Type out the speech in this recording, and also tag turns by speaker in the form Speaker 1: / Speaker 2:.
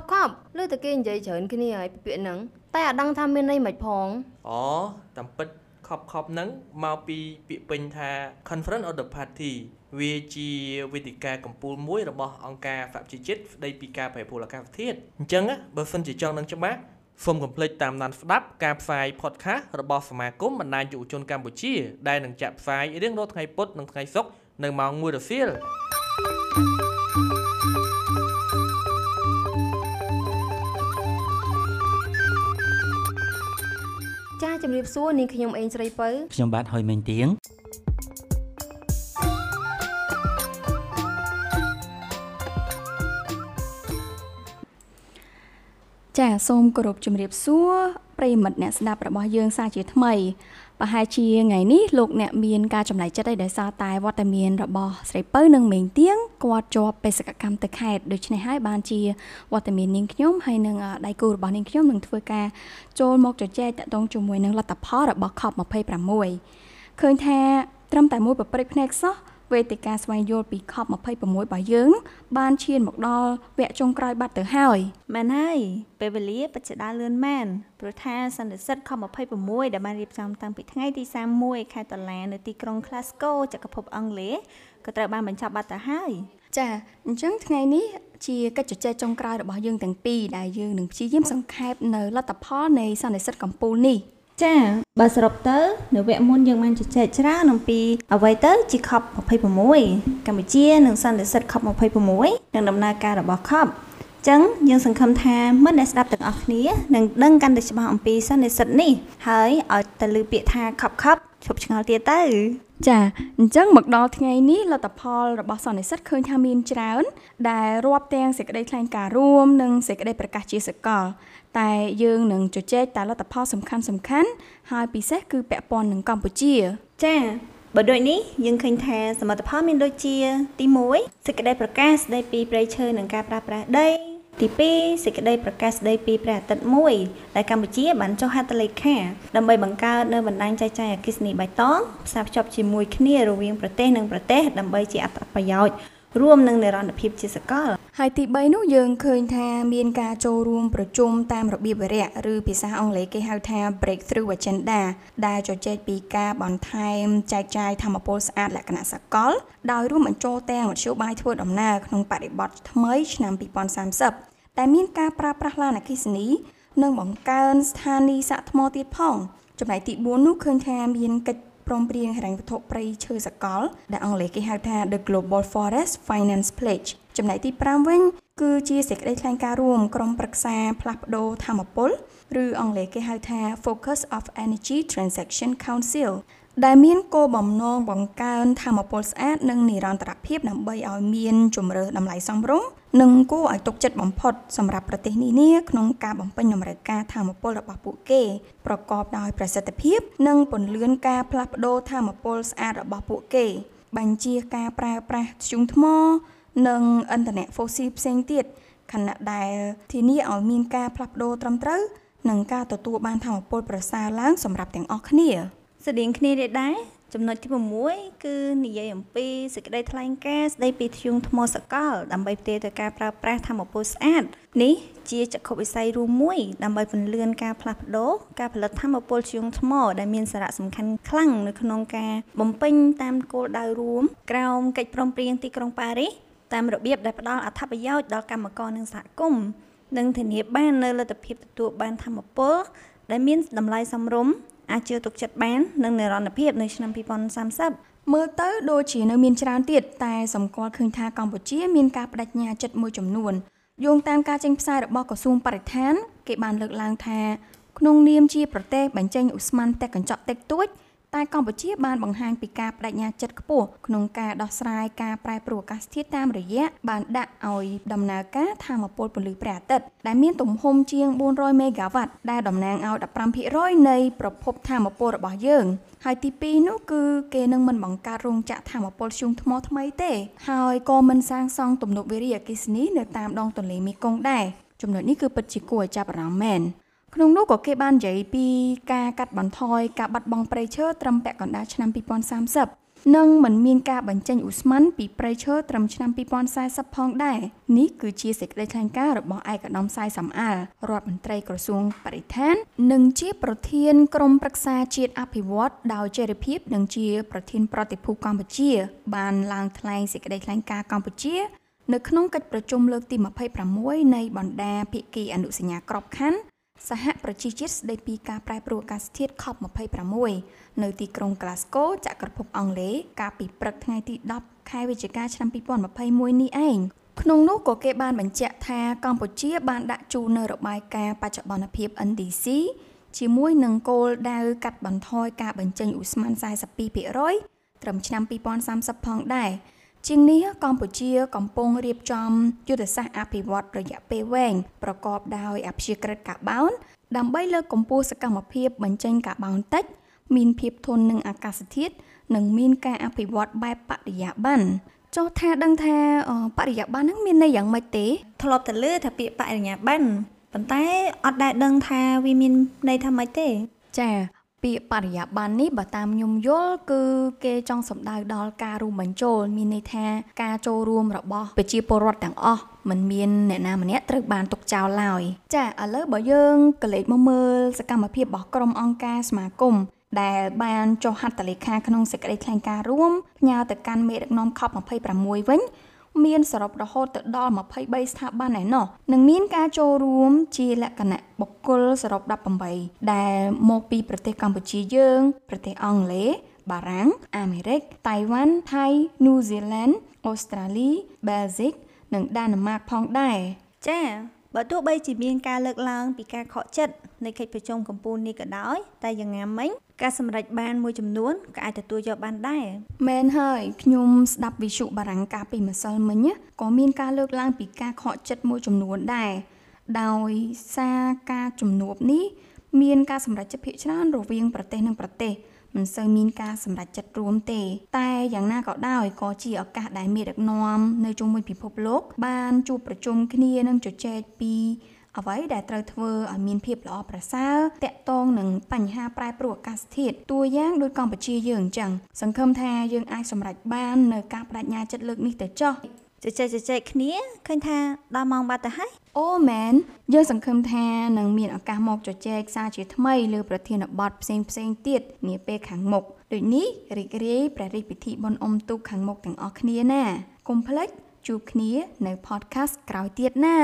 Speaker 1: ប់ខប់លើតែគេនិយាយច្រើនគ្នាហើយពាក្យហ្នឹងតែអត់ដឹងថាមានន័យមិនផង
Speaker 2: អូតាមពិតខប់ខប់ហ្នឹងមកពីពាក្យពេញថា Conference of the Party វាជាវេទិកាកម្ពុជាមួយរបស់អង្គការសហប្រជាជាតិស្ដីពីការប្រែប្រួលអាកាសធាតុអញ្ចឹងបើសិនជាចង់នឹងច្បាស់សូមកុំភ្លេចតាមដានស្ដាប់ការផ្សាយ podcast របស់សមាគមបណ្ដាញយុវជនកម្ពុជា ដែលនឹងចាក់ផ្សាយរៀងរាល់ថ្ងៃពុធនិងថ្ងៃសុក្រនៅម៉ោង1រសៀល
Speaker 1: ចាជំរាបសួរនាងខ្ញុំអេងស្រីពៅ
Speaker 3: ខ្ញុំបាទហុយមេងទៀង ចាសូមគោរពជំរាបសួរប្រិយមិត្តអ្នកស្ដាប់របស់យើងសាជាថ្មីប្រហែលជាថ្ងៃនេះលោកអ្នកមានការចំណាយចិត្តអីដោយសារតែវត្តមានរបស់ស្រីពៅនិងមេងទៀងគាត់ជាប់បេសកកម្មទៅខេត្តដូច្នេះហើយបានជាវត្តមាននាងខ្ញុំហើយនឹងដៃគូរបស់នាងខ្ញុំនឹងធ្វើការចូលមកជជែកតាក់ទងជាមួយនឹងលទ្ធផលរបស់ COP26 ឃើញថាត្រឹមតែមួយប្រព្រឹត្តភ្នែកសោះ វេទិកាស្វែងយល់ពី COP26 របស់យើង បានឈានមកដល់វគ្គចុងក្រោយបាត់ទៅហើយ
Speaker 4: មែនហើយពេលវេលាពិតជាដើរលឿនមែនព្រោះថាសន្និសិទ COP26 ដែលបានរៀបចំតាំងពីថ្ងៃទី31ខែតុលានៅទីក្រុង Glasgow ចក្រភពអង់គ្លេសក៏ត្រូវបានបញ្ចប់បាត់ទៅហើយ
Speaker 3: ចាអញ្ចឹងថ្ងៃនេះជាកិច្ចជជែកចុងក្រោយរបស់យើងទាំងពីរដែលយើងនឹងព្យាយាមសង្ខេបនៅលទ្ធផលនៃសន្និសិទកំពូលនេះ
Speaker 4: ចាបើសរុបទៅនៅវគ្គមុនយើងបានជជែកច្រើនអំពីអ្វីទៅជា COP26 កម្ពុជានិងសន្និសិទ COP26 និងដំណើរការរបស់ COP ចឹងយើងសង្ឃឹមថាមិត្តអ្នកស្ដាប់ទាំងអស់គ្នានឹងដឹងកាន់តែច្បាស់អំពីសន្និសិទនេះហើយឲ្យតែលើពាក្យថា COP COP ឈប់ឆ្ងល់ទៀតទៅ
Speaker 3: ចាអញ្ចឹងមកដល់ថ្ងៃនេះលទ្ធផលរបស់សន្និសិទឃើញថាមានច្រើន ដែលរាប់ទាំងសេចក្តីថ្លែងការណ៍រួមនិងសេចក្តីប្រកាសជាសកល តែយើងនឹងជជែកតែលទ្ធផលសំខាន់សំខាន់ហើយពិសេសគឺពាក់ព័ន្ធនឹងកម្ពុជា
Speaker 4: ចាបើដូចនេះយើងឃើញថាសមិទ្ធផលមានដូចជា ទី1សេចក្តីប្រកាសស្តីពីប្រៃឈើនិងការប្រាស្រ័យដី ទី2សេចក្តីប្រកាសស្តីពីព្រះអាទិត្យមួយដែលកម្ពុជាបានចុះហត្ថលេខាដើម្បីបង្កើតនៅបណ្ដាញចែកចាយអគ្គិសនីបៃតងផ្សារភ្ជាប់ជាមួយគ្នារវាងប្រទេសនិងប្រទេសដើម្បីជាអត្ថប្រយោជន៍ រួមនឹងនិរន្តរភាពជាសកល
Speaker 3: ហើយទី3នោះយើងឃើញថាមានការចូលរួមប្រជុំតាមរបៀបវិរៈឬភាសាអង់គ្លេសគេហៅថា breakthrough agenda ដែលជជែកពីការបន្ថែមចែកចាយធម្មពលស្អាតលក្ខណៈសកល ដោយរួមបញ្ចូលទាំងមធ្យោបាយធ្វើដំណើរក្នុងបរិបទថ្មីឆ្នាំ2030តែមានការប្រើប្រាស់ឡានអគ្គិសនី និងបង្កើនស្ថានីយសាកថ្មទៀតផងចំណែកទី4នោះឃើញថាមានកិច្ច ព្រមព្រៀងហិរញ្ញវត្ថុព្រៃឈើសកល ដែលអង់គ្លេសគេហៅថា The Global Forest Finance Pledge ចំណែកទី5វិញគឺជាសេចក្តីថ្លែងការណ៍រួមក្រុមប្រឹក្សាផ្លាស់ប្ដូរធម្មពលឬអង់គ្លេសគេហៅថា Focus of Energy Transaction Council ដែលមានគោលបំណងបង្កើនធម៌ពលស្អាតនិងនិរន្តរភាពដើម្បីឲ្យមានជំរើសតម្លៃសមរម្យនិងគួរឲ្យទុកចិត្តបំផុតសម្រាប់ប្រទេសនានាក្នុងការបំពេញតម្រូវការធម៌ពលរបស់ពួកគេប្រកបដោយប្រសិទ្ធភាព និងពន្លឿនការផ្លាស់ប្ដូរធម៌ពលស្អាតរបស់ពួកគេ បញ្ជាការប្រើប្រាស់ធ្យូងថ្ម និងឥន្ធនៈហ្វូស៊ីលផ្សេងទៀតខណៈដែលធានាឲ្យមានការផ្លាស់ប្ដូរត្រឹមត្រូវនិងការទទួលបានធម៌ពលប្រសើរឡើងសម្រាប់ទាំងអស់គ្នា។
Speaker 4: ស្តៀងគ្នានេះដែរចំណុចទី6គឺនិយាយអំពីសេចក្តីថ្លែងការណ៍ស្តីពីធ្យូងថ្មសកល ដើម្បីផ្ទេរទៅការប្រើប្រាស់ធម្មពលស្អាតនេះជាចក្ខុវិស័យរួមមួយដើម្បីពន្លឿនការផ្លាស់ប្ដូរការផលិតធម្មពលធ្យូងថ្ម ដែលមានសារៈសំខាន់ខ្លាំងនៅក្នុងការបំពេញតាមគោលដៅរួមក្រោមកិច្ចព្រមព្រៀងទីក្រុងប៉ារីសតាមរបៀបដែលផ្ដល់អត្ថប្រយោជន៍ដល់កម្មករនិងសហគមន៍និងធានាបាននូវលទ្ធភាពទទួលបានធម្មពលដែលមានតម្លៃសមរម្យ អាចជឿទុកចិត្តបាននឹងនិរន្តរភាពនៅឆ្នាំ2030
Speaker 3: មើលទៅដូចជានៅមានច្រើនទៀតតែសម្គាល់ឃើញថាកម្ពុជាមានការបដិញ្ញាចិត្តមួយចំនួនយោងតាមការចេញផ្សាយរបស់ក្រសួងបរិស្ថាន គេបានលើកឡើងថាក្នុងនាមជាប្រទេសបញ្ចេញឧស្ម័នតែកញ្ចក់តិចតួច តែកម្ពុជាបានបង្ហាញពីការបដិញ្ញាចិត្តខ្ពស់ក្នុងការដោះស្រាយការប្រែប្រួលអាកាសធាតុតាមរយៈបានដាក់ឲ្យដំណើរការធម្មពលពន្លឺព្រះអាទិត្យដែលមានទំហំជាង400មេហ្គាវ៉ាត់ដែលតំណាងឲ្យ15%នៃប្រភពធម្មពលរបស់យើងហើយទី2នោះគឺគេនឹងមិនបង្កើតរោងចក្រធម្មពលធ្យូងថ្មថ្មីទេហើយក៏មិនសាងសង់ទំនប់វារីអគ្គិសនីនៅតាមដងទន្លេមេគង្គដែរចំណុចនេះគឺពិតជាគួរឲ្យចាប់អារម្មណ៍មែន ក្នុងនោះក៏គេបាននិយាយពីការកាត់បន្ថយការបាត់បង់ព្រៃឈើត្រឹមពាក់កណ្ដាលឆ្នាំ2030និងមិនមានការបញ្ចេញឧស្ម័នពីព្រៃឈើត្រឹមឆ្នាំ2040ផងដែរនេះគឺជាសេចក្តីថ្លែងការណ៍របស់ឯកឧត្តមសាយសំអាលរដ្ឋមន្ត្រីក្រសួងបរិស្ថាន និងជាប្រធានក្រុមប្រឹក្សាជាតិអភិវឌ្ឍដោយចេរិភាពនិងជា ប្រធានប្រតិភូកម្ពុជា បានឡើងថ្លែងសេចក្តីថ្លែងការណ៍កម្ពុជានៅក្នុងកិច្ចប្រជុំលើកទី26នៃបណ្ដាភាគីអនុសញ្ញាក្របខ័ណ្ឌ សហប្រជាជាតិស្ដីពីការប្រែប្រួលអាកាសធាតុ COP26 នៅទីក្រុង Glasgow ចក្រភពអង់គ្លេសកាលពីព្រឹកថ្ងៃទី10ខែវិច្ឆិកាឆ្នាំ2021នេះឯងក្នុងនោះក៏គេបានបញ្ជាក់ថាកម្ពុជា បានដាក់ជូននៅរបាយការណ៍បច្ចុប្បន្នភាព NDC ជាមួយនឹងគោលដៅកាត់បន្ថយការបញ្ចេញឧស្ម័ន42%ត្រឹមឆ្នាំ2030ផងដែរ ជាងនេះកម្ពុជាកំពុងរៀបចំយុទ្ធសាស្ត្រអភិវឌ្ឍរយៈពេលវែងប្រកបដោយអព្យាក្រឹតកាបូនដើម្បីលើកកម្ពស់សកម្មភាពបញ្ចេញកាបូនតិច មានភាពធន់នឹងអាកាសធាតុនិងមានការអភិវឌ្ឍបែបបរិយាបន្នចុះថាដឹងថាបរិយាបន្នហ្នឹងមានន័យយ៉ាងម៉េចទេ
Speaker 4: ធ្លាប់តែលើថាពាក្យបរិញ្ញាប័ន្នប៉ុន្តែអត់ដែលដឹងថាវាមានន័យថាម៉េចទេ
Speaker 3: ចា ពាក្យបរិយាបន្ននេះបើតាមខ្ញុំយល់គឺគេចង់សំដៅដល់ការរួមបញ្ចូល មានន័យថាការចូលរួមរបស់ប្រជាពលរដ្ឋទាំងអស់មិនមានអ្នកណាម្នាក់ត្រូវបានទុកចោលឡើយចាឥឡូវបើយើងកលេចមកមើលសកម្មភាពរបស់ក្រុមអង្គការសមាគមដែលបានចុះហត្ថលេខាក្នុងសេចក្តីថ្លែងការណ៍រួមផ្ញើទៅកាន់មេដឹកនាំ COP26 វិញ មានសរុបរហូតទៅដល់23ស្ថាប័នឯណោះនិងមានការចូលរួមជាលក្ខណៈបុគ្គលសរុប18ដែលមកពីប្រទេសកម្ពុជាយើង ប្រទេសអង់គ្លេសបារាំងអាមេរិកតៃវ៉ាន់ថៃញូហ្សេឡង់អូស្ត្រាលីបែលហ្សិកនិងដាណឺម៉ាកផងដែរ
Speaker 4: ចាបើទោះបីជាមានការលើកឡើងពីការខកចិត្តនៃកិច្ចប្រជុំកម្ពុជានេះក៏ដោយតែយ៉ាងណាមិញ ការសម្រេចបានមួយចំនួនក៏អាចទទួលយកបានដែរ
Speaker 3: មែនហើយខ្ញុំស្ដាប់វិសុបារាំងកាលពីម្សិលមិញក៏មានការលើកឡើងពីការខកចិត្តមួយចំនួនដែរដោយសារការជំនួបនេះមានការសម្រេចចិត្តភាគច្រើនរវាងប្រទេសនិងប្រទេសមិនសូវមានការសម្រេចចិត្តរួមទេ តែយ៉ាងណាក៏ដោយក៏ជាឱកាសដែលមានដឹកនាំនៅជុំវិញពិភពលោក បានជួបប្រជុំគ្នានិងជជែកពី អ្វីដែលត្រូវធ្វើឲ្យមានភាពល្អប្រសើរតាក់ទងនឹងបញ្ហាប្រែប្រួលអាកាសធាតុតួយ៉ាងដូចកម្ពុជាយើងអញ្ចឹងសង្ឃឹមថាយើងអាចសម្រេចបាននៅការបដិញ្ញាចិត្តលើកនេះទៅចុះ
Speaker 4: ជជែកជជែកគ្នាឃើញថាដល់ម៉ោងបាត់ទៅហើយ
Speaker 3: អូមែនយើងសង្ឃឹមថានឹងមានឱកាសមកជជែកសារជាថ្មីលើប្រធានបទផ្សេងផ្សេងទៀតនាពេលខាងមុខដូចនេះរីករាយព្រះរាជពិធីបុណ្យអុំទូកខាងមុខទាំងអស់គ្នាណាកុំភ្លេចជួបគ្នានៅ podcast ក្រោយទៀតណា